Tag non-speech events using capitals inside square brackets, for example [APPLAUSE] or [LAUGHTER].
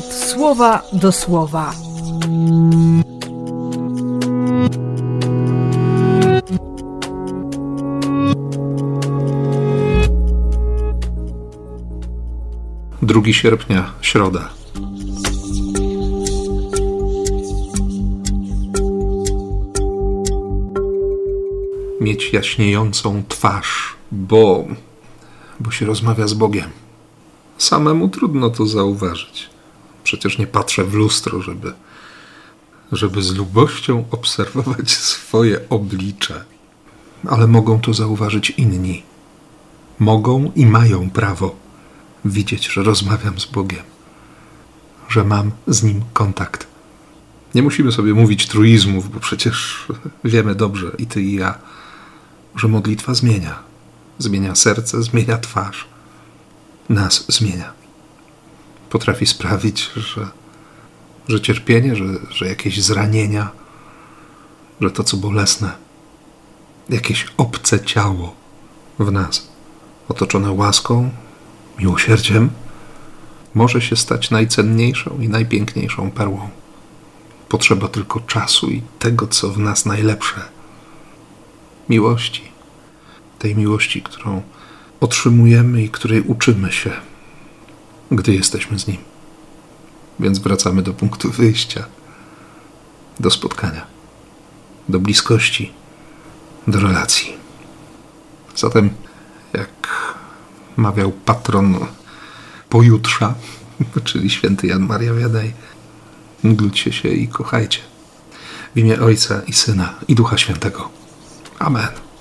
słowa do słowa. Drugi sierpnia, środa. Mieć jaśniejącą twarz, bo, bo się rozmawia z Bogiem. Samemu trudno to zauważyć. Przecież nie patrzę w lustro, żeby, żeby z lubością obserwować swoje oblicze. Ale mogą to zauważyć inni. Mogą i mają prawo widzieć, że rozmawiam z Bogiem, że mam z Nim kontakt. Nie musimy sobie mówić truizmów, bo przecież wiemy dobrze, i ty, i ja, że modlitwa zmienia. Zmienia serce, zmienia twarz. Nas zmienia. Potrafi sprawić, że, że cierpienie, że, że jakieś zranienia, że to, co bolesne, jakieś obce ciało w nas, otoczone łaską, miłosierdziem, może się stać najcenniejszą i najpiękniejszą perłą. Potrzeba tylko czasu i tego, co w nas najlepsze miłości. Tej miłości, którą otrzymujemy i której uczymy się, gdy jesteśmy z Nim. Więc wracamy do punktu wyjścia, do spotkania, do bliskości, do relacji. Zatem, jak mawiał patron pojutrza, [LAUGHS] czyli święty Jan Maria Wiadaj, módlcie się i kochajcie. W imię Ojca i Syna i Ducha Świętego. Amen.